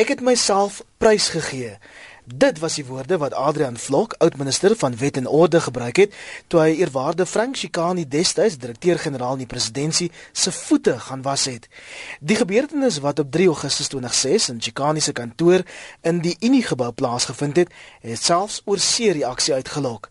Ek het myself prysgegee. Dit was die woorde wat Adrian Vlok, oud-minister van Wet en Orde, gebruik het toe hy eerwaarde Frank Chikani destyds direkteur-generaal in die presidentskap se voete gaan was het. Die gebeurtenis wat op 3 Augustus 2006 in Chikani se kantoor in die Unie-gebou plaasgevind het, het selfs oor see reaksie uitgelok.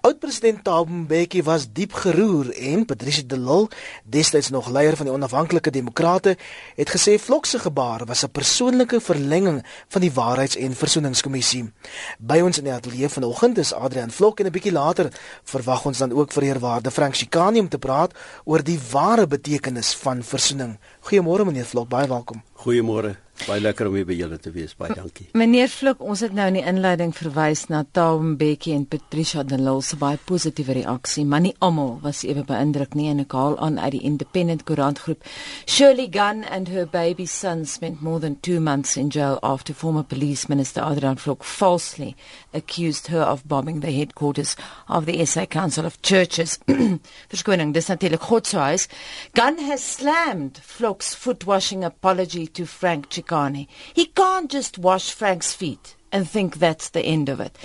Oud-president Thabo Mbeki was diep geroer en Patricia de Lille, destyds nog leier van die onafhanklike demokrate, het gesê Vlok se gebaar was 'n persoonlike verlenging van die Waarheids- en Versoeningskommissie. By ons in die ateljee vanoggend is Adrian Vlok en 'n bietjie later verwag ons dan ook vir eerwaarde Frank Chikani om te praat oor die ware betekenis van versoening. Goeiemôre meneer Vlok, baie welkom. Goeiemôre. Baie lekker om hier by julle te wees. Baie dankie. Meneer Vlok, ons het nou in die inleiding verwys na Taum Bekkie en Patricia de Lille se baie positiewe reaksie, maar nie almal was ewe beïndruk nie en ek haal aan uit die Independent Koerant groep. Shirley Gunn and her baby son spent more than 2 months in jail after former police minister Adrian Vlok falsely accused her of bombing the headquarters of the SA Council of Churches. Verskoning, dis natuurlik God se huis. Gunn has slammed Vlok's foot washing apology to Frank Ch Chikane. He can't just wash Frank's feet and think that's the end of it.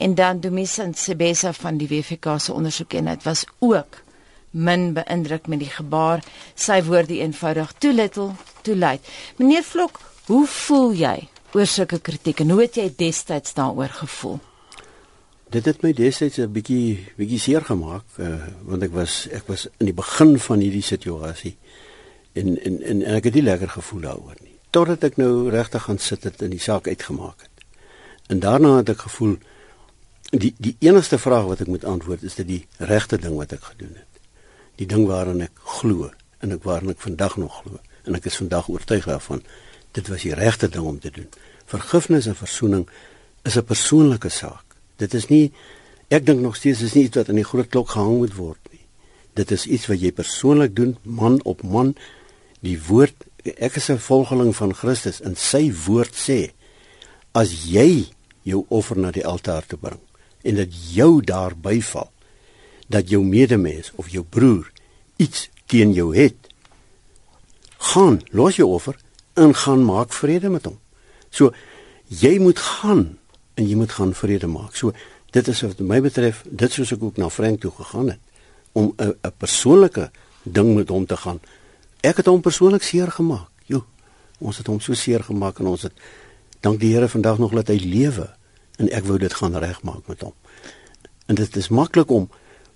En dan Dumisa Sebesa van die WFK se ondersoek en dit was ook min beïndruk met die gebaar. Sy woorde eenvoudig too little, too late. Meneer Vlok, hoe voel jy oor sulke kritiek en hoe het jy destyds daaroor gevoel? Dit het my destyds 'n bietjie bietjie seer gemaak uh, want ek was ek was in die begin van hierdie situasie en en en, en ek het nie lekker gevoel daaroor nie totdat ek nou regtig gaan sit het en die saak uitgemaak het. En daarna het ek gevoel die die enigste vraag wat ek moet antwoord is dit die regte ding wat ek gedoen het. Die ding waaraan ek glo en ek waarin ek vandag nog glo en ek is vandag oortuig daarvan dit was die regte ding om te doen. Vergifnis en verzoening is 'n persoonlike saak. Dit is nie ek dink nog steeds is nie iets wat aan die groot klok gehang moet word nie. Dit is iets wat jy persoonlik doen man op man. Die woord ek is 'n volgeling van Christus en sy woord sê as jy jou offer na die altaar toe bring en dit jou daar byval dat jou medemens of jou broer iets teen jou het gaan los jou offer en gaan maak vrede met hom. So jy moet gaan en jy moet gaan vrede maak. So dit is wat my betref dit soos ek ook na Frank toe gegaan het om 'n persoonlike ding met hom te gaan Ek het hom persoonlik seer gemaak. Jo, ons het hom so seer gemaak en ons het dank die Here vandag nog laat hy lewe en ek wou dit gaan regmaak met hom. En dit is maklik om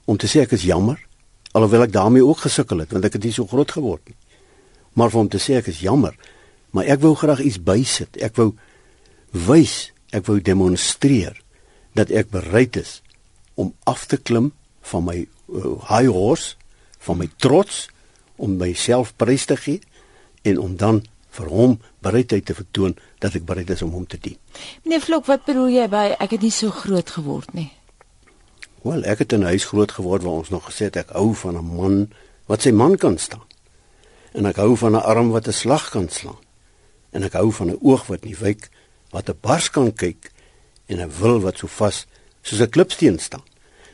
om te sê ek is jammer alhoewel ek daarmee ook gesukkel het want ek het nie so groot geword nie. Maar vir hom te sê ek is jammer, maar ek wou graag iets bysit. Ek wou wys, ek wou demonstreer dat ek bereid is om af te klim van my uh, high horse, van my trots om myself prys te gee en om dan vir hom bereidheid te vertoon dat ek bereid is om hom te dien. Meneer Vlok, wat bedoel jy by ek het nie so groot geword nie? Wel, ek het in 'n huis groot geword waar ons nog gesê het ek hou van 'n man wat sy man kan staan. En ek hou van 'n arm wat 'n slag kan slaan. En ek hou van 'n oog wat nie wyk wat 'n bars kan kyk en 'n wil wat so vas soos 'n klipsteen staan.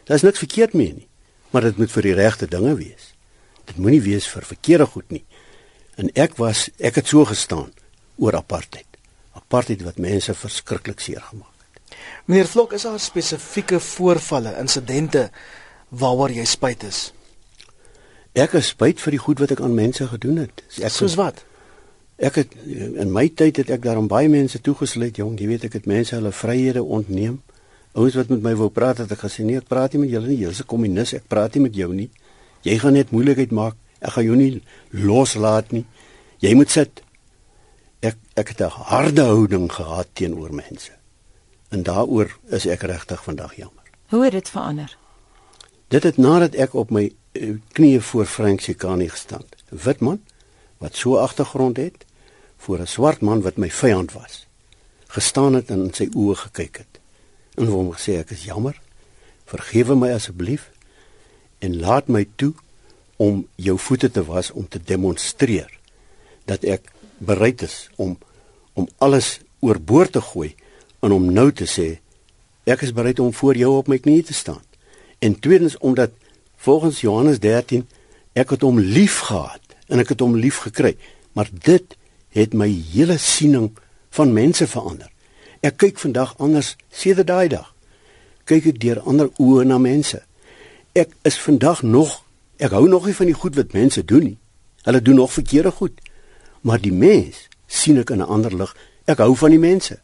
Daar's niks verkeerd mee nie, maar dit moet vir die regte dinge wees dit moenie wees vir verkeerde goed nie. En ek was ek het so gestaan oor apartheid. Apartheid wat mense verskriklik seer gemaak het. Meneer Vlok, is daar spesifieke voorvalle, insidente waaroor jy spyt is? Ek is spyt vir die goed wat ek aan mense gedoen het. Ek Soos wat? Ek het in my tyd het ek daarom baie mense toegesluit, jong, jy weet ek het mense hulle vryhede ontneem. Ouens wat met my wou praat het ek gesê nee, ek praat nie met julle nie. Jy's 'n kommunis, ek praat nie met jou nie. Jy gaan net moeilikheid maak. Ek gaan jou nie loslaat nie. Jy moet sit. Ek ek het 'n harde houding gehad teenoor mense. En daaroor is ek regtig vandag jammer. Hoe het dit verander? Dit het nadat ek op my uh, knieë voor Frank Sikani gestaan het. Wit man wat so agtergrond het voor 'n swart man wat my vyand was. Gestaan het en in sy oë gekyk het. En hom gesê ek is jammer. Vergewe my asseblief en laat my toe om jou voete te was om te demonstreer dat ek bereid is om om alles oorboord te gooi en om nou te sê ek is bereid om voor jou op my knieë te staan. En tweedens omdat volgens Johannes 13 ek het hom lief gehad en ek het hom lief gekry, maar dit het my hele siening van mense verander. Ek kyk vandag anders sedert daai dag. Kyk ek deur ander oë na mense. Ek is vandag nog ek hou nog nie van die goed wat mense doen nie. Hulle doen nog verkeerde goed. Maar die mens sien ek in 'n ander lig. Ek hou van die mense.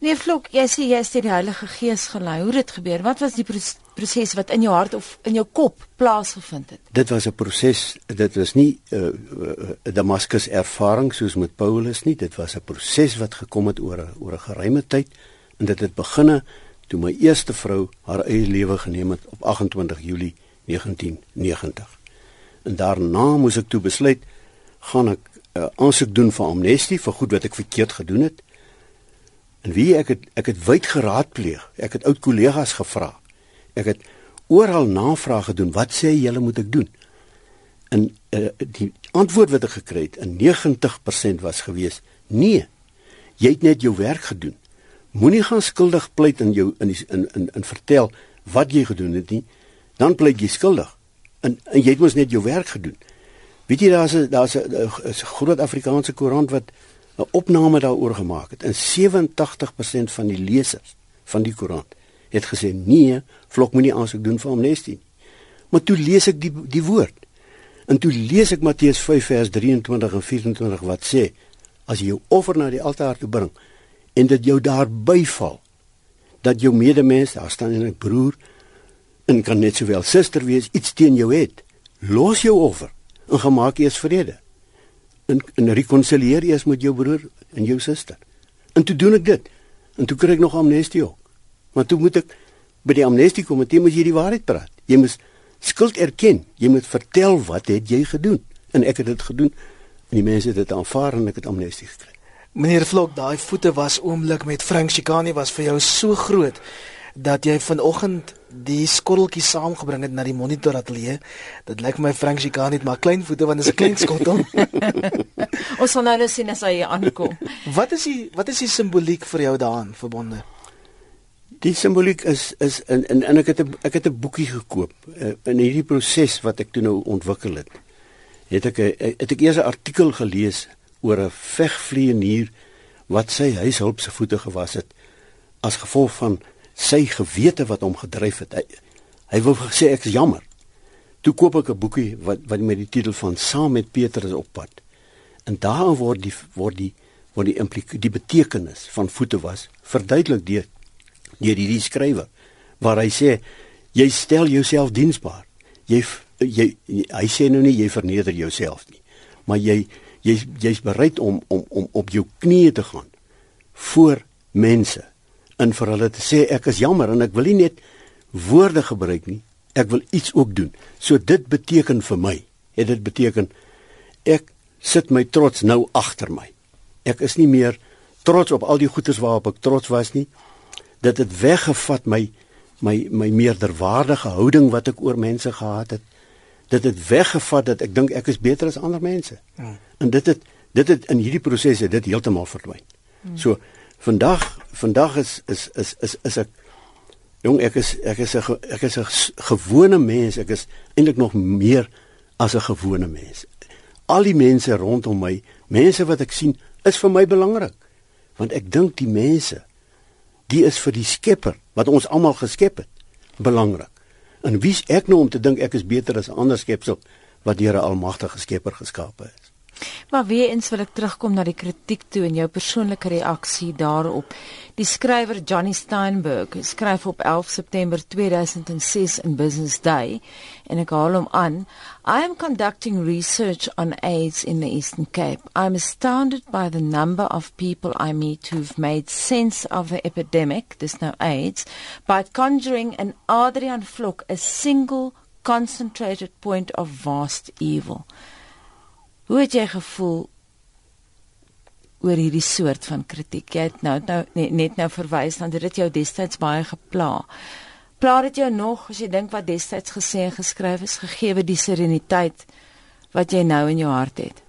Meneer Vlok, jy sê jy is deur die Heilige Gees gelei. Hoe het dit gebeur? Wat was die proses wat in jou hart of in jou kop plaasgevind het? Dit was 'n proses. Dit was nie 'n uh, uh, Damaskus ervaring soos met Paulus nie. Dit was 'n proses wat gekom het oor 'n oor 'n geruime tyd en dit het beginne toe my eerste vrou haar eie lewe geneem het op 28 Julie 1990. En daarna moes ek toe besluit gaan ek 'n uh, aansoek doen vir amnestie vir goed wat ek verkeerd gedoen het. En wie ek het ek het wyd geraadpleeg. Ek het oud kollegas gevra. Ek het oral navrae gedoen. Wat sê julle moet ek doen? En uh, die antwoord wat ek gekry het in 90% was gewees: "Nee. Jy het net jou werk gedoen. Moenie gaan skuldig pleit in jou in die, in, in in vertel wat jy gedoen het nie. Dan pleit jy skuldig. En en jy het mos net jou werk gedoen." Weet jy daar's 'n daar's 'n groot Afrikaanse koerant wat 'n opname daaroor gemaak het. En 87% van die lesers van die koerant het gesê nee, vlok moenie aansoek doen vir amnestie nie. Maar toe lees ek die die woord. En toe lees ek Matteus 5 vers 23 en 24 wat sê as jy jou offer na die altaar toe bring en dit jou daar byval dat jou medemens, daar staan 'n broer en kan net sowel suster wees, iets teen jou het, los jou offer en gemaak eers vrede en en rekonsilieer eers met jou broer en jou suster. En toe doen ek dit. En toe kry ek nog amnestie ook. Maar toe moet ek by die amnestie komitee moet jy die waarheid praat. Jy moet skuld erken. Jy moet vertel wat het jy gedoen? En ek het dit gedoen. En die mense het dit aanvaar en ek het amnestie gekry. Meneer Vlok, daai voete was oomblik met Frank Chikani was vir jou so groot dat jy vanoggend die skotteltjie saamgebring het na die monitor ateljee. Dit lyk my Frank Chikani het maar klein voete want dit is 'n klein skottel. Ons sal nou sien as hy aankom. wat is die wat is die simboliek vir jou daaraan verbonde? Die simboliek is is in in en ek het 'n ek het 'n boekie gekoop uh, in hierdie proses wat ek toe nou ontwikkel het. Het ek 'n het ek eers 'n artikel gelees oor 'n vegvlieënier wat sy huishulp se voete gewas het as gevolg van sy gewete wat hom gedryf het. Hy, hy wou gesê ek is jammer. Toe koop ek 'n boekie wat wat met die titel van Saam met Petrus op pad. En daar word die word die word die implik die betekenis van voete was verduidelik deur deur hierdie skrywer waar hy sê jy stel jouself diensbaar. Jy jy hy sê nou nie jy verneder jouself nie, maar jy jy jy's bereid om om om op jou knieë te gaan voor mense in vir hulle te sê ek is jammer en ek wil nie net woorde gebruik nie. Ek wil iets ook doen. So dit beteken vir my, het dit beteken ek sit my trots nou agter my. Ek is nie meer trots op al die goedes waarop ek trots was nie. Dit het weggevat my my my meerderwaardige houding wat ek oor mense gehad het. Dit het weggevat dat ek dink ek is beter as ander mense. Hmm. En dit het dit het in hierdie proses het dit heeltemal verdwyn. Hmm. So vandag vandag is is is is is ek jong ek is ek is 'n ek is 'n gewone mens ek is eintlik nog meer as 'n gewone mens al die mense rondom my mense wat ek sien is vir my belangrik want ek dink die mense die is vir die skepper wat ons almal geskep het belangrik en wie's ek nou om te dink ek is beter as ander skepsel wat deur 'n almagtige skepper geskape is Maar weer eens wil ek terugkom na die kritiek toe en jou persoonlike reaksie daarop. Die skrywer Johnny Steinberg skryf op 11 September 2006 in Business Day en ek haal hom aan: I am conducting research on AIDS in the Eastern Cape. I'm astounded by the number of people I meet who've made sense of the epidemic, this now AIDS, by conjuring an Adrian Vlok, a single concentrated point of vast evil. Hoe het jy gevoel oor hierdie soort van kritiek? Jy het nou nou net, net nou verwys dan dit jou destyds baie gepla. Pla dit jou nog as jy dink wat destyds gesê en geskryf is gegee die sereniteit wat jy nou in jou hart het?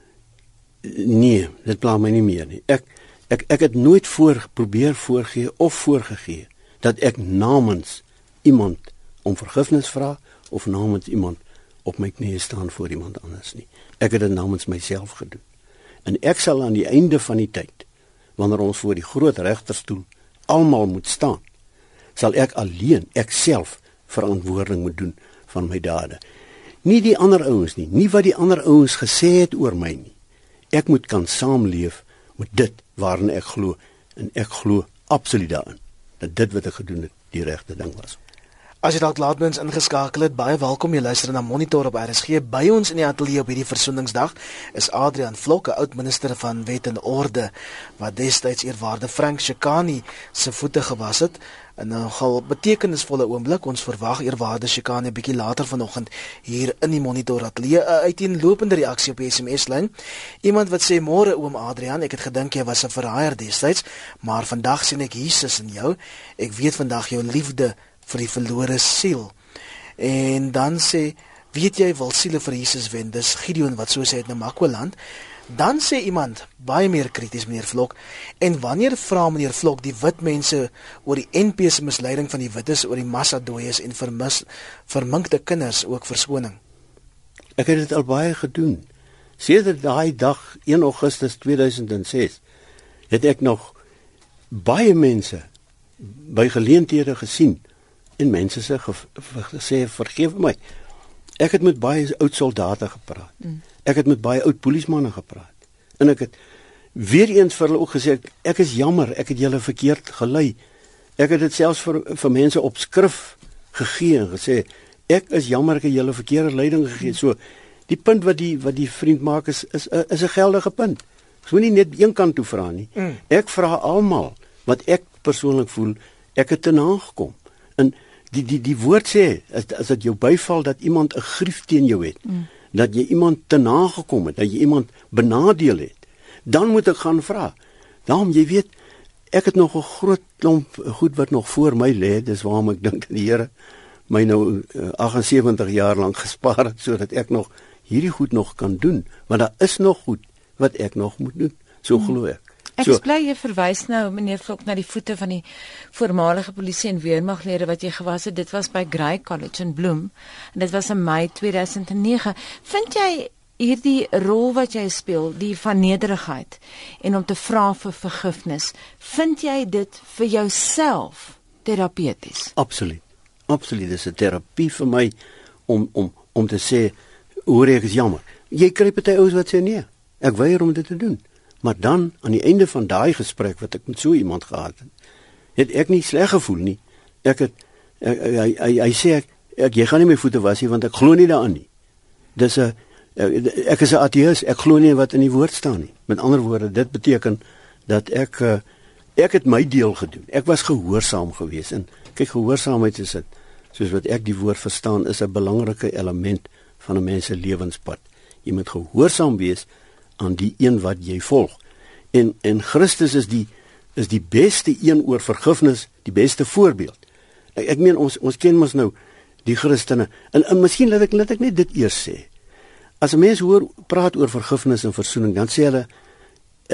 Nee, dit pla my nie meer nie. Ek ek ek het nooit voor probeer voorgee of voorgegee dat ek namens iemand om vergifnis vra of namens iemand op my knieë staan voor iemand anders nie. Ek het dit namens myself gedoen. En ek sal aan die einde van die tyd wanneer ons voor die groot regterstoel almal moet staan, sal ek alleen ek self verantwoording moet doen van my dade. Nie die ander ouens nie, nie wat die ander ouens gesê het oor my nie. Ek moet kan saamleef met dit waarin ek glo en ek glo absoluut daarin dat dit wat ek gedoen het die regte ding was. As jy dalk laatmens ingeskakel het, baie welkom jy luister na Monitor op RSG. By ons in die ateljee op hierdie Versoeningsdag is Adrian Vlokke, oud minister van Wet en Orde, wat destyds eerwaarde Frank Shikani se voete gewas het. En 'n nogal betekenisvolle oomblik. Ons verwag eerwaarde Shikani 'n bietjie later vanoggend hier in die Monitor ateljee 'n uiteenlopende reaksie op die SMS-lyn. Iemand wat sê: "Môre oom Adrian, ek het gedink jy was 'n verraaier destyds, maar vandag sien ek Jesus in jou. Ek weet vandag jou liefde vir die verlore siel. En dan sê, weet jy wil siele vir Jesus wen? Dis Gideon wat so sê uit Namakwaland. Dan sê iemand baie meer krities meneer Vlok en wanneer vra meneer Vlok die wit mense oor die NP se misleiding van die wites oor die massa dooies en vermis verminkte kinders ook verskoning. Ek het dit al baie gedoen. Sedert daai dag 1 Augustus 2006 het ek nog baie mense by geleenthede gesien en mense sê gesê vergewe my. Ek het met baie oud soldate gepraat. Mm. Ek het met baie oud polismanne gepraat. En ek het weer eens vir hulle ook gesê ek is jammer, ek het julle verkeerd gelei. Ek het dit selfs vir vir mense op skrif gegee en gesê ek is jammer ek het julle verkeerde leiding gegee. Mm. So die punt wat die wat die vriend maak is is is 'n geldige punt. Ek moenie net een kant toe vra nie. Mm. Ek vra almal wat ek persoonlik voel ek het te nagekom. En die die die woord sê as as dit jou byval dat iemand 'n grief teen jou het, mm. dat jy iemand te nagekom het, dat jy iemand benadeel het, dan moet ek gaan vra. Daarom jy weet ek het nog 'n groot klomp goed wat nog voor my lê, dis waarom ek dink die Here my nou 78 jaar lank gespaar het sodat ek nog hierdie goed nog kan doen, want daar is nog goed wat ek nog moet doen, so mm. glo ek. Ek so, bly jy verwys nou meneer Vlok na die voete van die voormalige polisie en weermaglede wat jy gewas het. Dit was by Grey College in Bloem en dit was in Mei 2009. Vind jy hierdie rol wat jy speel, die van nederigheid en om te vra vir vergifnis, vind jy dit vir jouself terapeuties? Absoluut. Absoluut, dis 'n terapie vir my om om om te sê hoor ek is jammer. Jy kry party ouens wat sê nee. Ek weier om dit te doen. Maar dan aan die einde van daai gesprek wat ek met so iemand gehad het, het ek nie sleg gevoel nie. Ek het ek, hy hy hy sê ek, ek jy gaan nie my voete was nie want ek glo nie daaraan nie. Dis 'n ek is 'n ateïs, ek glo nie wat in die woord staan nie. Met ander woorde, dit beteken dat ek eh, ek het my deel gedoen. Ek was gehoorsaam geweest en kyk gehoorsaamheid is dit soos wat ek die woord verstaan is 'n belangrike element van 'n mens se lewenspad. Jy moet gehoorsaam wees aan die een wat jy volg. En en Christus is die is die beste een oor vergifnis, die beste voorbeeld. Ek, ek meen ons ons ken mos nou die Christene. En, en miskien laat ek laat ek net dit eers sê. As 'n mens hoor praat oor vergifnis en verzoening, dan sê hulle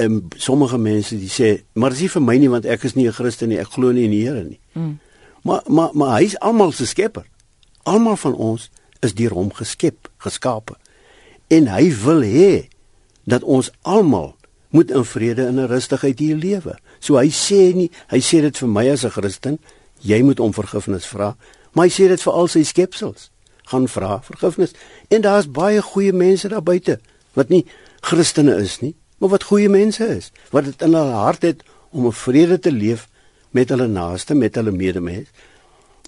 um, sommige mense die sê, maar dis nie vir my nie want ek is nie 'n Christen nie, ek glo nie in die Here nie. Mm. Maar maar maar hy is almal se skepper. Almal van ons is deur hom geskep, geskape. En hy wil hê dat ons almal moet in vrede en in rustigheid hier lewe. So hy sê nie, hy sê dit vir my as 'n Christen, jy moet om vergifnis vra, maar hy sê dit vir al sy skepsels. Gaan vra vergifnis. En daar's baie goeie mense daar buite wat nie Christene is nie, maar wat goeie mense is, wat dit in hulle hart het om 'n vrede te leef met hulle naaste, met hulle medemens.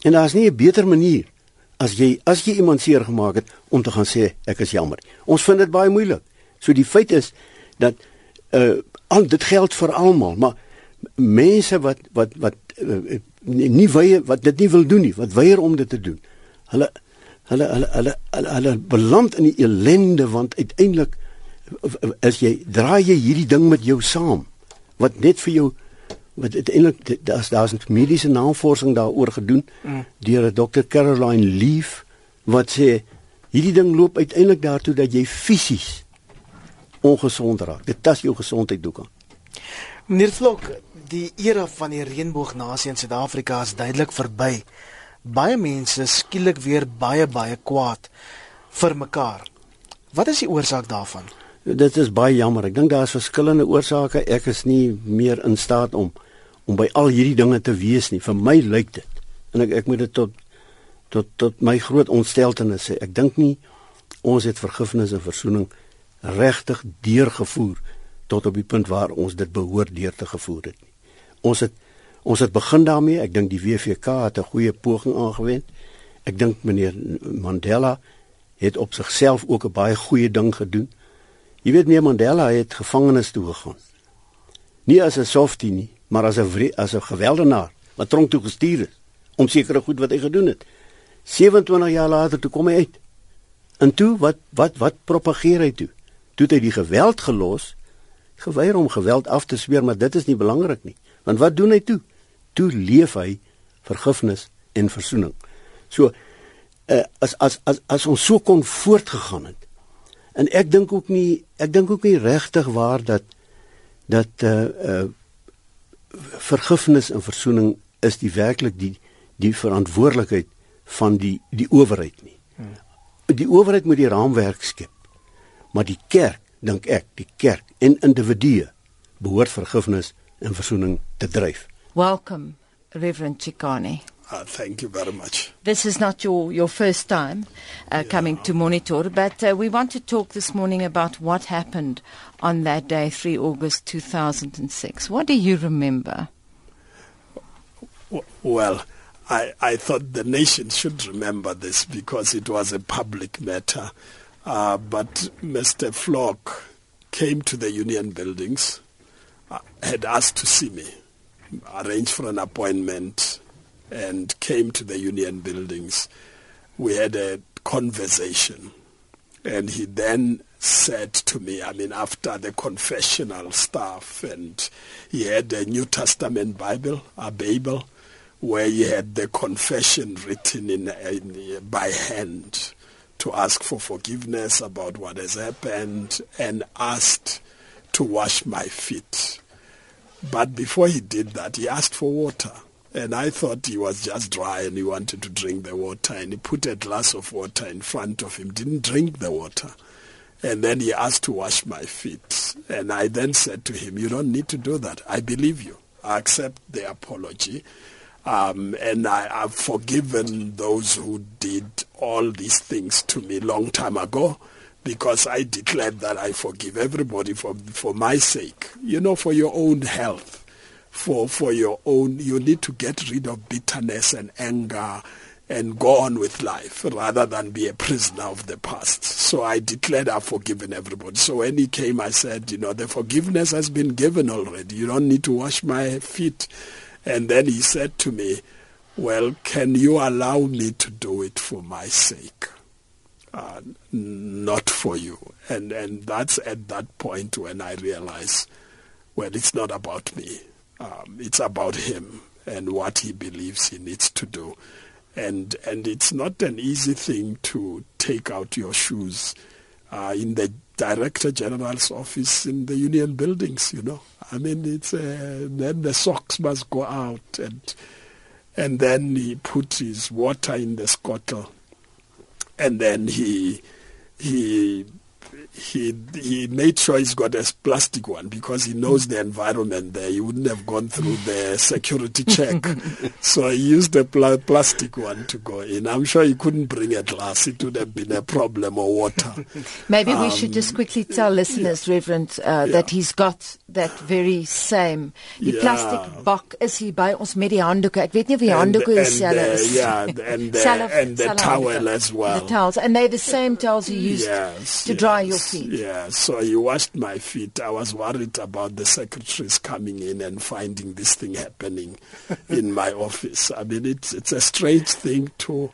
En daar's nie 'n beter manier as jy as jy iemand seer gemaak het om te gaan sê ek is jammer. Ons vind dit baie moeilik. So die feit is dat uh al dit geld vir almal, maar mense wat wat wat uh, nie weier wat dit nie wil doen nie, wat weier om dit te doen. Hulle hulle hulle hulle hulle, hulle beland in die ellende want uiteindelik as jy draai jy hierdie ding met jou saam wat net vir jou wat uiteindelik daar's daar's 'n mediese navorsing daaroor gedoen mm. deur 'n dokter Caroline Leaf wat sê hierdie ding loop uiteindelik daartoe dat jy fisies ongesond raak. Dit tas jou gesondheid doek aan. Meneer Vlok, die era van die reënboognasie in Suid-Afrika is duidelik verby. Baie mense skielik weer baie baie kwaad vir mekaar. Wat is die oorsaak daarvan? Dit is baie jammer. Ek dink daar is verskillende oorsake. Ek is nie meer in staat om om by al hierdie dinge te wees nie. Vir my lyk dit en ek ek moet dit tot tot tot my groot ontsteltenis sê. Ek dink nie ons het vergifnis en verzoening regtig deurgevoer tot op die punt waar ons dit behoort deur te gevoer het nie. Ons het ons het begin daarmee. Ek dink die WVK het 'n goeie poging aangewend. Ek dink meneer Mandela het op sigself ook 'n baie goeie ding gedoen. Jy weet meneer Mandela het gevangenes toe gegaan. Nie as 'n softie nie, maar as 'n as 'n geweldenaar wat tronk toe gestuur is om sekere goed wat hy gedoen het. 27 jaar later toe kom hy uit. En toe wat wat wat propageer hy toe? Toe het hy die geweld gelos, geweier om geweld af te sweer, maar dit is nie belangrik nie. Want wat doen hy toe? Toe leef hy vergifnis en verzoening. So uh, as as as as ons so kon voortgegaan het En ek dink ook nie ek dink ook nie regtig waar dat dat uh uh vergifnis en verzoening is die werklik die die verantwoordelikheid van die die owerheid nie. Hmm. Die owerheid moet die raamwerk skep. Maar die kerk, dink ek, die kerk en individue behoort vergifnis en verzoening te dryf. Welcome Reverend Chikane. Uh, thank you very much. This is not your, your first time uh, yeah. coming to Monitor, but uh, we want to talk this morning about what happened on that day, 3 August 2006. What do you remember? Well, I, I thought the nation should remember this because it was a public matter. Uh, but Mr. Flock came to the union buildings, uh, had asked to see me, arranged for an appointment and came to the union buildings. We had a conversation. And he then said to me, I mean, after the confessional stuff, and he had a New Testament Bible, a Bible, where he had the confession written in, in by hand to ask for forgiveness about what has happened and asked to wash my feet. But before he did that, he asked for water. And I thought he was just dry and he wanted to drink the water. And he put a glass of water in front of him, didn't drink the water. And then he asked to wash my feet. And I then said to him, You don't need to do that. I believe you. I accept the apology. Um, and I have forgiven those who did all these things to me long time ago because I declared that I forgive everybody for, for my sake, you know, for your own health for for your own you need to get rid of bitterness and anger and go on with life rather than be a prisoner of the past. So I declared I've forgiven everybody. So when he came, I said, you know, the forgiveness has been given already. You don't need to wash my feet. And then he said to me, well, can you allow me to do it for my sake? Uh, not for you. And, and that's at that point when I realized, well, it's not about me um, it's about him and what he believes he needs to do. And, and it's not an easy thing to take out your shoes uh, in the director general's office in the union buildings, you know. I mean, it's uh, then the socks must go out, and and then he put his water in the scuttle, and then he he he he made sure he's got a plastic one because he knows the environment there. He wouldn't have gone through the security check, so he used a pl- plastic one to go in. I'm sure he couldn't bring a glass; it would have been a problem or water. Maybe um, we should just quickly tell listeners, yeah. Reverend, uh, yeah. that he's got that very same. Die yeah. plastic bak is hier by ons met die handdoeke. Ek weet nie of die handdoeke dieselfde is. Yeah, and the, and the towel as well. The towels, and they're the same towels you used yes, to dry your feet. Yeah, so he washed my feet. I was worried about the secretaries coming in and finding this thing happening in my office. I mean, it's it's a strange thing to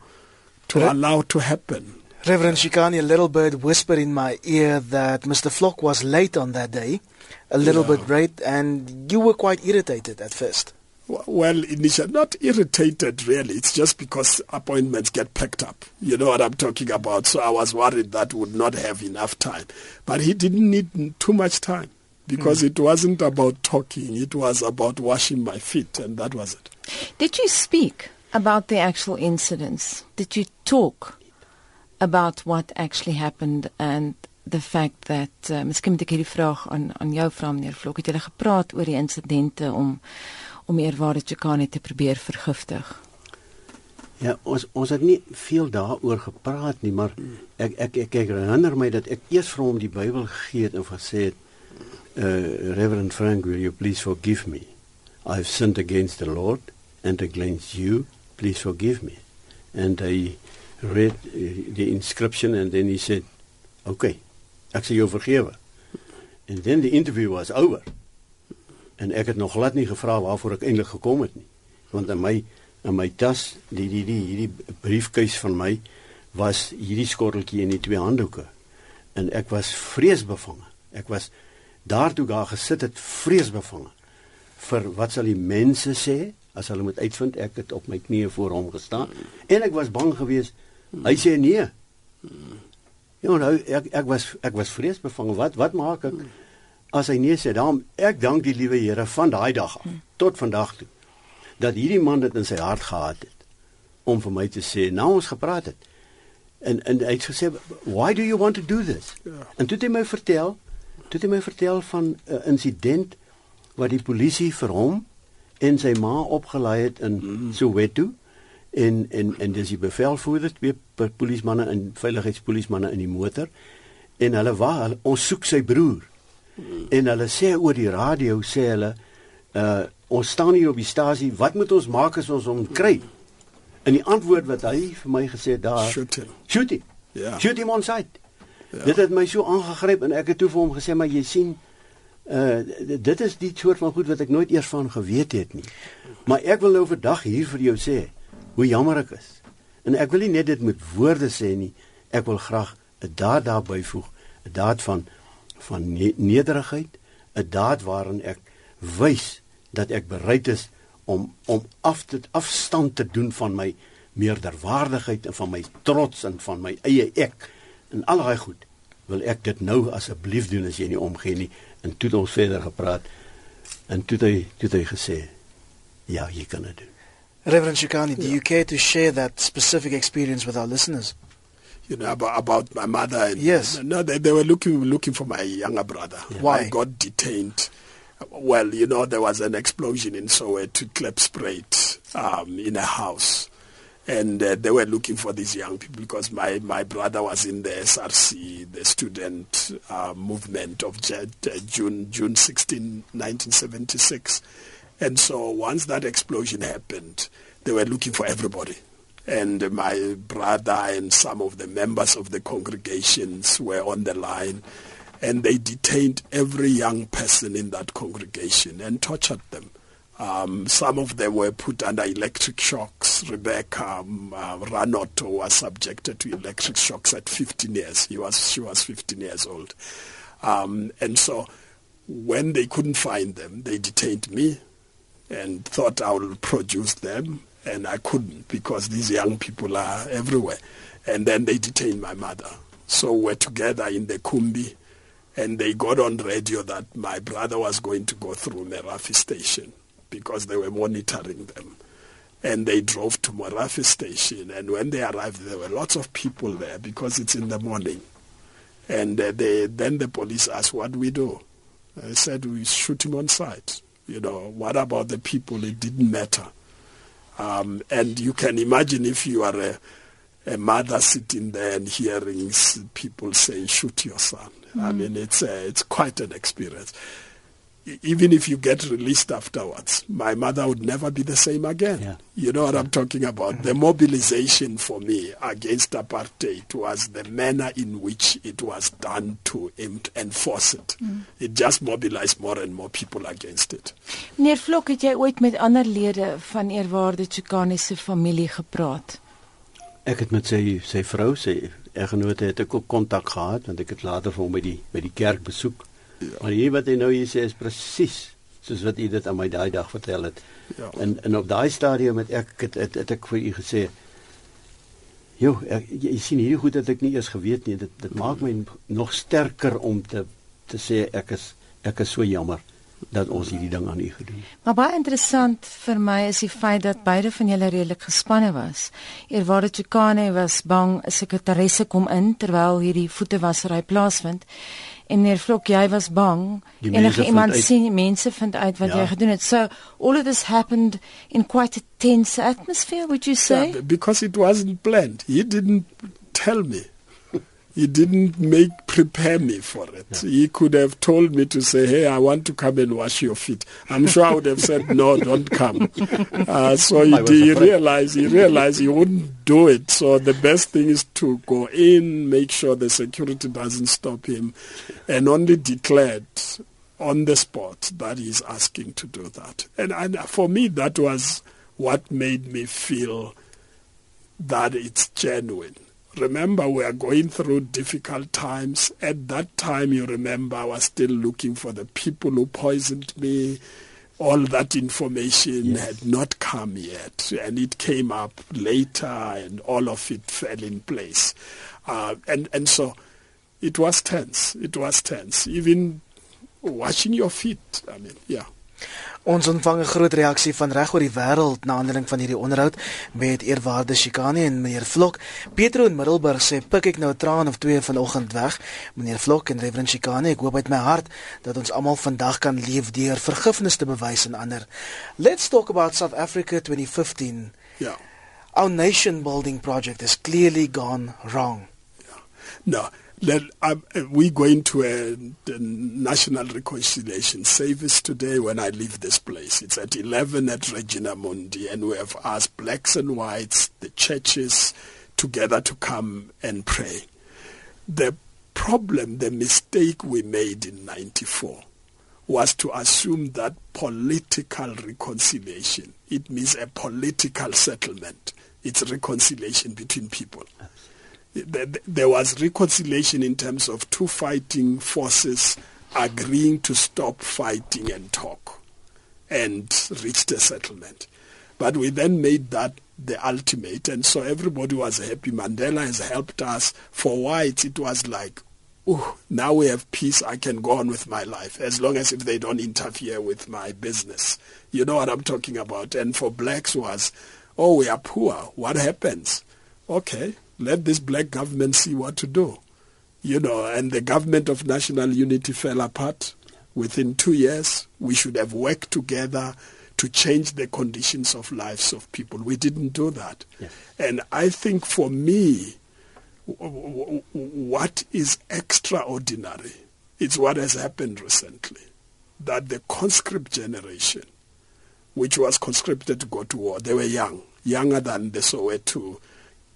to Re- allow to happen. Reverend Shikani, a little bird whispered in my ear that Mr. Flock was late on that day, a little yeah. bit late, and you were quite irritated at first. Well, initially, not irritated really. It's just because appointments get packed up. You know what I'm talking about. So I was worried that would not have enough time. But he didn't need too much time because mm. it wasn't about talking. It was about washing my feet, and that was it. Did you speak about the actual incidents? Did you talk about what actually happened and the fact that uh, miskien moet ek hierdie vraag aan aan jou vra meneer Vlok het julle gepraat oor die insidente om om eerwaarde Chikane te probeer vergiftig Ja, ons ons het nie veel daaroor gepraat nie, maar ek ek ek, ek herinner my dat ek eers vir hom die Bybel gegee het en gesê het, uh, Reverend Frank, will you please forgive me? I've sinned against the Lord and against you. Please forgive me. And I read uh, the inscription and then he said, "Okay, ek sal jou vergewe." And then the interview was over. En ek het nog glad nie gevra waarvoor ek eintlik gekom het nie. Want aan my in my tas, die die die hierdie briefkuis van my was hierdie skotteltjie en die twee handdoeke. En ek was vreesbevange. Ek was daartoe daar gesit het vreesbevange vir wat sal die mense sê as hulle moet uitvind ek het op my knieë voor hom gestaan en ek was bang geweest hy sê nee ja nou ek ek was ek was vreesbevange wat wat maak ek as hy nee sê dan ek dank die liewe Here van daai dag af tot vandag toe dat hierdie man dit in sy hart gehad het om vir my te sê nou ons gepraat het en en hy het gesê why do you want to do this ja. en toe het hy my vertel toe het hy my vertel van 'n uh, insident wat die polisie vir hom en sy ma opgelaai het in mm. Soweto en en en dis die bevelvoerder twee polismanne en veiligheidspolismanne in die motor en hulle wag ons soek sy broer. En hulle sê oor die radio sê hulle uh ons staan hier op die stasie, wat moet ons maak as ons hom kry? En die antwoord wat hy vir my gesê daar, shoot him. Shoot him. Ja. Shoot him on sight. Ja. Dit het my so aangegryp en ek het toe vir hom gesê maar jy sien uh dit is die soort van goed wat ek nooit eers van geweet het nie. Maar ek wil nou vandag hier vir jou sê hoe jammer ek is. En ek wil nie net dit met woorde sê nie. Ek wil graag 'n daad daarby voeg, 'n daad van van ne nederigheid, 'n daad waarin ek wys dat ek bereid is om om af te afstand te doen van my meerderwaardigheid en van my trots en van my eie ek en al daai goed wil ek dit nou asseblief doen as jy nie omgee nie. En toe het ons verder gepraat en toe het hy toe het hy gesê ja jy kan dit doen. Reverend Shikani do you care to share that specific experience with our listeners you know about, about my mother and yes no they, they were looking looking for my younger brother yeah. why I got detained well, you know, there was an explosion in Soweto, Klepspruit, um, in a house. And uh, they were looking for these young people because my, my brother was in the SRC, the student uh, movement of J- uh, June, June 16, 1976. And so once that explosion happened, they were looking for everybody. And my brother and some of the members of the congregations were on the line and they detained every young person in that congregation and tortured them. Um, some of them were put under electric shocks. Rebecca um, uh, Ranotto was subjected to electric shocks at 15 years. He was, she was 15 years old. Um, and so when they couldn't find them, they detained me and thought I would produce them. And I couldn't because these young people are everywhere. And then they detained my mother. So we're together in the Kumbi and they got on radio that my brother was going to go through Merafi station because they were monitoring them. And they drove to Merafi station, and when they arrived, there were lots of people there because it's in the morning. And uh, they, then the police asked, what we do? I said, we shoot him on sight. You know, what about the people? It didn't matter. Um, and you can imagine if you are a, a mother sitting there and hearing people saying, shoot your son Mm. I mean, it's uh, it's quite an experience. Even if you get released afterwards, my mother would never be the same again. Yeah. You know what. I'm talking about? The mobilization for me against apartheid was the manner in which it was done to enforce it. Mm. It just mobilized more and more people against it. Meneer Vlok, het jy ooit met ander lede van eerwaarde Chikane se familie gepraat? Ek het met sy sy vrou, sy eggenote het ek ook kontak gehad want ek het later vir hom by die by die kerk besoek. Ja. Maar hier wat hy nou hier sê is presies soos wat hy dit aan my daai dag vertel het. Ja. En en op daai stadium het ek het, het, het ek vir u gesê Jo, ek, jy sien hierdie goed dat ek nie eers geweet nie. Dit dit maak my nog sterker om te te sê ek is ek is so jammer dat ons hierdie ding aan u gedoen. Maar baie interessant vir my is die feit dat beide van julle redelik gespanne was. Eerwaarde Chikane was bang 'n sekretaresse kom in terwyl hierdie voetewassery plaasvind. En meneer Vlok, jy was bang enige iemand uit, sien mense vind uit wat ja. jy gedoen het. So all of this happened in quite a tense atmosphere, would you say? Yeah, because it wasn't planned. He didn't tell me. He didn't make prepare me for it. Yeah. He could have told me to say, "Hey, I want to come and wash your feet." I'm sure I would have said, "No, don't come." Uh, so he, he realized he realized he wouldn't do it. So the best thing is to go in, make sure the security doesn't stop him, and only declared on the spot that he's asking to do that. And, and for me, that was what made me feel that it's genuine Remember, we are going through difficult times. At that time, you remember, I was still looking for the people who poisoned me. All that information yes. had not come yet, and it came up later, and all of it fell in place. Uh, and, and so it was tense. It was tense. Even washing your feet, I mean, yeah. Ons ontvang 'n groot reaksie van reg oor die wêreld na aanleiding van hierdie onderhoud met eerwaarde Shikani en meneer Vlok. Petro in Middelburg sê pik ek nou 'n traan of twee vanoggend weg. Meneer Vlok en Reverend Shikani, ek hoop uit my hart dat ons almal vandag kan leef deur vergifnis te bewys aan ander. Let's talk about South Africa 2015. Ja. Our nation building project has clearly gone wrong. Ja. No, Let, um, we're going to a, a, national reconciliation service today when I leave this place. It's at 11 at Regina Mundi, and we have asked blacks and whites, the churches, together to come and pray. The problem, the mistake we made in 94 was to assume that political reconciliation, it means a political settlement. It's reconciliation between people there was reconciliation in terms of two fighting forces agreeing to stop fighting and talk and reach a settlement. But we then made that the ultimate, and so everybody was happy. Mandela has helped us. For whites, it was like, oh, now we have peace. I can go on with my life as long as if they don't interfere with my business. You know what I'm talking about. And for blacks was, oh, we are poor. What happens? Okay, let this black government see what to do. You know, and the government of national unity fell apart within two years. We should have worked together to change the conditions of lives of people. We didn't do that. Yes. And I think for me, what is extraordinary is what has happened recently. That the conscript generation, which was conscripted to go to war, they were young, younger than the Soweto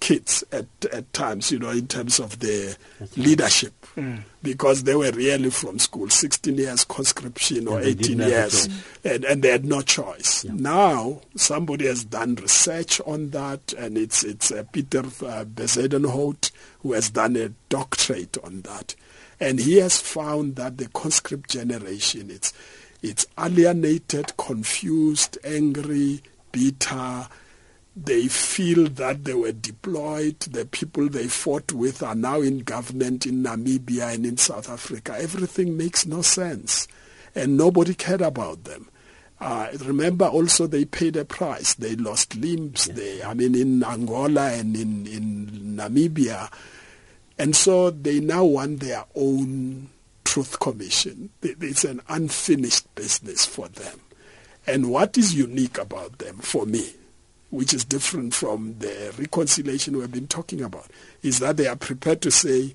kids at, at times, you know, in terms of their leadership, mm. because they were really from school, 16 years conscription or yeah, 18 years, and, and they had no choice. Yeah. Now, somebody has done research on that, and it's, it's uh, Peter uh, Bezedenhout who has done a doctorate on that. And he has found that the conscript generation, it's, it's alienated, confused, angry, bitter, they feel that they were deployed. The people they fought with are now in government in Namibia and in South Africa. Everything makes no sense. And nobody cared about them. Uh, remember also they paid a price. They lost limbs. Yes. They, I mean, in Angola and in, in Namibia. And so they now want their own truth commission. It's an unfinished business for them. And what is unique about them for me which is different from the reconciliation we've been talking about, is that they are prepared to say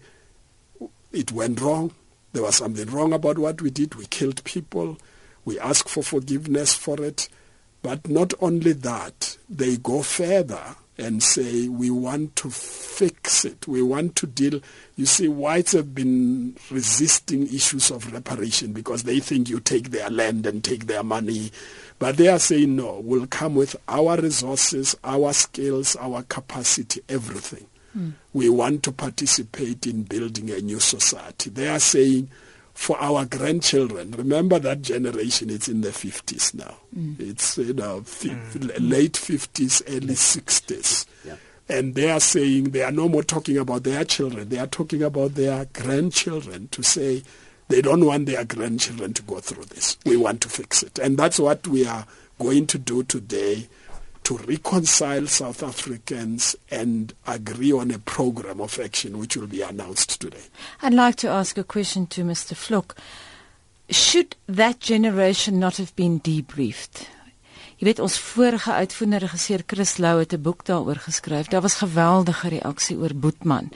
it went wrong, there was something wrong about what we did, we killed people, we ask for forgiveness for it. But not only that, they go further and say we want to fix it. We want to deal. You see, whites have been resisting issues of reparation because they think you take their land and take their money. But they are saying no, we'll come with our resources, our skills, our capacity, everything. Mm. We want to participate in building a new society. They are saying for our grandchildren. Remember that generation, it's in the 50s now. Mm. It's, you know, mm. late 50s, early 60s. Yeah. And they are saying they are no more talking about their children. They are talking about their grandchildren to say, They don't want their grandchildren to go through this. We want to fix it. And that's what we are going to do today to reconcile South Africans and agree on a program of action which will be announced today. I'd like to ask a question to Mr. Flock. Should that generation not have been debriefed? Jy weet ons vorige uitvoerende regisseur Chris Lou het 'n boek daaroor geskryf. Daar was geweldige reaksie oor Boetman.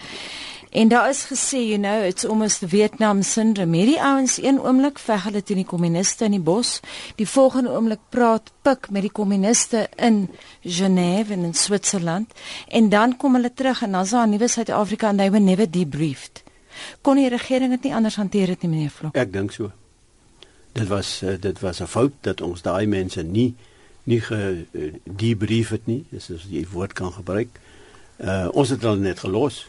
En daar is gesê, you know, it's almost the Vietnam syndrome. Hierdie ouens een oomblik veg hulle teen die kommuniste in die bos, die volgende oomblik praat pik met die kommuniste in Genève en in Switserland en dan kom hulle terug en dan's daar 'n nuwe Suid-Afrika and they were never debriefed. Kon die regering dit nie anders hanteer het nie, meneer Vlok? Ek dink so. Dit was uh, dit was 'n fout dat ons daai mense nie nie gedebrief uh, het nie, as jy woord kan gebruik. Uh ons het hulle net gelos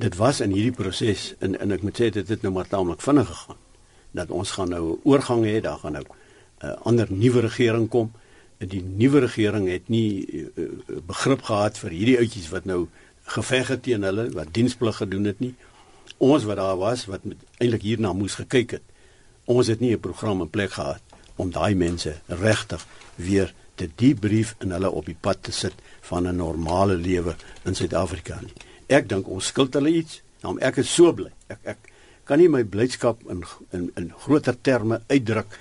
dit was in hierdie proses en en ek moet sê dit het nou maar taamlik vinnig gegaan. Dat ons gaan nou 'n oorgang hê daar gaan nou 'n uh, ander nuwe regering kom. Die nuwe regering het nie uh, begrip gehad vir hierdie ouetjies wat nou geveg het teen hulle wat diensplig gedoen het nie. Ons wat daar was wat eintlik hierna moes gekyk het ons het nie 'n program in plek gehad om daai mense regtig weer te debrief en hulle op die pad te sit van 'n normale lewe in Suid-Afrika nie ek dink ons skuld hulle iets. Nou ek is so bly. Ek ek kan nie my blydskap in in in groter terme uitdruk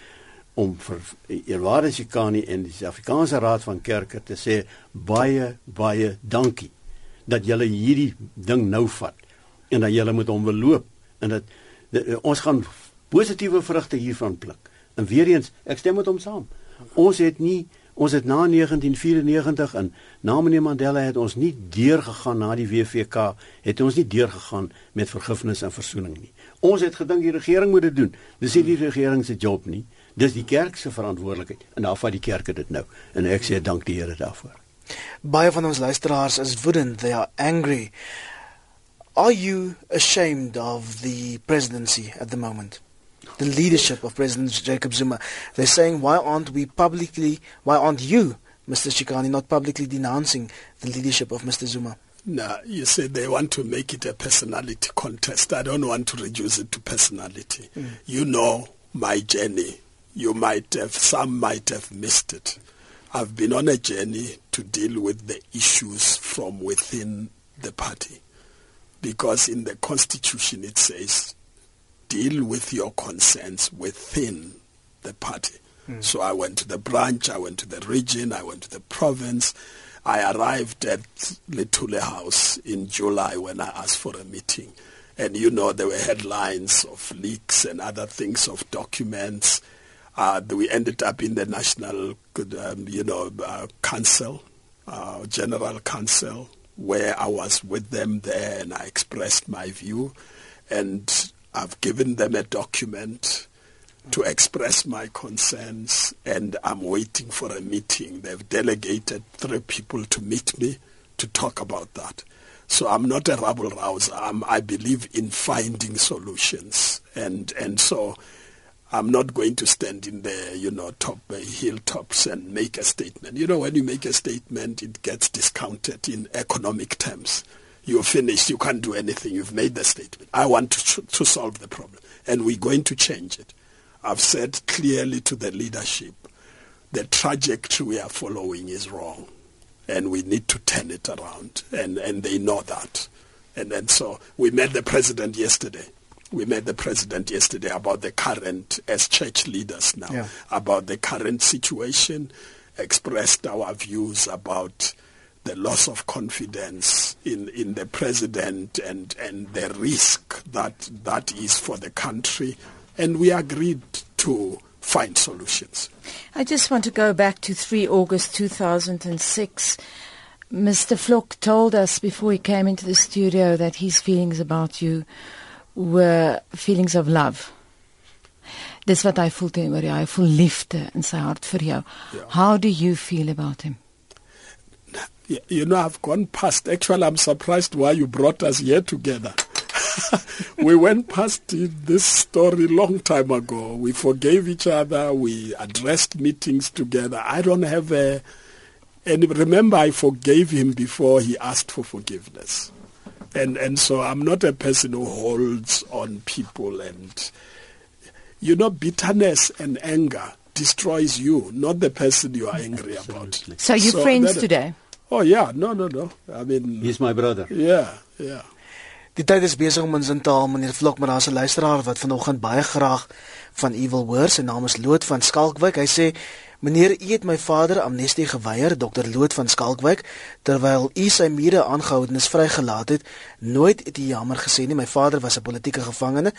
om vir Eerwaarde Sikani en die Suid-Afrikaanse Raad van Kerke te sê baie baie dankie dat julle hierdie ding nou vat en dat julle met hom wil loop en dat ons gaan positiewe vrugte hiervan pluk. En weer eens, ek stem met hom saam. Ons het nie Ons het na 1994 en na meneer Mandela het ons nie deurgegaan na die WVK, het ons nie deurgegaan met vergifnis en versoening nie. Ons het gedink die regering moet dit doen. Dis nie die regering se job nie. Dis die kerk se verantwoordelikheid en daar vat die kerk dit nou. En ek sê dank die Here daarvoor. Baie van ons luisteraars is woedend, they are angry. Are you ashamed of the presidency at the moment? The leadership of President Jacob Zuma. They're saying, why aren't we publicly, why aren't you, Mr. Shikani, not publicly denouncing the leadership of Mr. Zuma? No, you see, they want to make it a personality contest. I don't want to reduce it to personality. Mm. You know my journey. You might have, some might have missed it. I've been on a journey to deal with the issues from within the party. Because in the constitution it says deal with your concerns within the party. Mm. So I went to the branch, I went to the region, I went to the province. I arrived at Litule House in July when I asked for a meeting. And you know, there were headlines of leaks and other things of documents. Uh, we ended up in the National, um, you know, uh, Council, uh, General Council, where I was with them there and I expressed my view. And I've given them a document to express my concerns and I'm waiting for a meeting. They've delegated three people to meet me to talk about that. So I'm not a rabble rouser. I'm, I believe in finding solutions. And, and so I'm not going to stand in the, you know, top uh, hilltops and make a statement. You know, when you make a statement, it gets discounted in economic terms you're finished, you can't do anything, you've made the statement. I want to, to solve the problem, and we're going to change it. I've said clearly to the leadership, the trajectory we are following is wrong, and we need to turn it around, and, and they know that. And then so we met the president yesterday. We met the president yesterday about the current, as church leaders now, yeah. about the current situation, expressed our views about the loss of confidence in, in the president and, and the risk that that is for the country. And we agreed to find solutions. I just want to go back to 3 August 2006. Mr. Flock told us before he came into the studio that his feelings about you were feelings of love. Dis wat hy voel teenoor jou. Hy voel liefde in sy hart vir jou. Yeah. How do you feel about him? You know, I've gone past. Actually, I'm surprised why you brought us here together. we went past this story long time ago. We forgave each other. We addressed meetings together. I don't have a. And remember, I forgave him before he asked for forgiveness. And and so I'm not a person who holds on people and you know bitterness and anger destroys you, not the person you are angry about. So you so friends that, today? Oh yeah, no no no. I mean He's my brother. Yeah, yeah. Die tyd is besig om ons in te haal meneer Vlok, maar daar's 'n luisteraar wat vanoggend baie graag van u wil hoor. Sy naam is Loot van Skalkwyk. Hy sê Meneer, u het my vader amnestie geweier, Dr. Loot van Skalkwyk, terwyl u sy mede aangehoudenis vrygelaat het. Nooit het u jammer gesê nie. My vader was 'n politieke gevangene.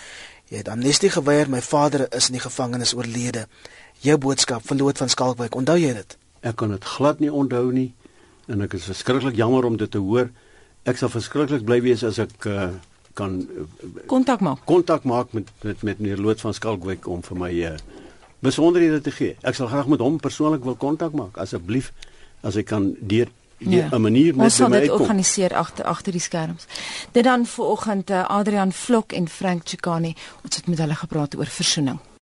Jy het amnestie geweier. My vader is in die gevangenis oorlede. Jou boodskap vir Loot van Skalkwyk, onthou jy dit? Ek kan dit glad nie onthou nie en ek is verskriklik jammer om dit te hoor. Ek sal verskriklik bly wees as ek uh, kan kontak uh, maak. Kontak maak met met met meneer Loot van Skalkwyk om vir my uh, besonderhede te gee. Ek sal graag met hom persoonlik wil kontak maak asseblief as ek kan deur 'n ja. manier met hom uitkom. Ons organiseer agter agter die skerms. Dit dan vanoggend uh, Adrian Vlok en Frank Chikani, ons het met hulle gepraat oor versoening.